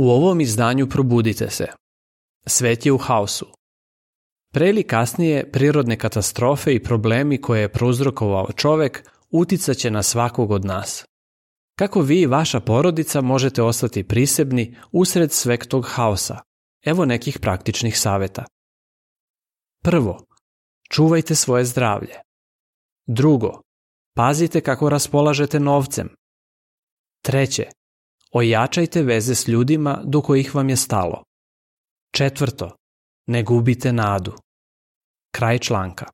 U ovom izdanju probudite se. Svet je u haosu. Pre ili kasnije prirodne katastrofe i problemi koje je prouzrokovao čovek uticaće na svakog od nas. Kako vi i vaša porodica možete ostati prisebni usred sveg tog haosa? Evo nekih praktičnih saveta. Prvo, čuvajte svoje zdravlje. Drugo, pazite kako raspolažete novcem. Treće, Ojačajte veze s ljudima do kojih vam je stalo. Četvrto, ne gubite nadu. Kraj članka.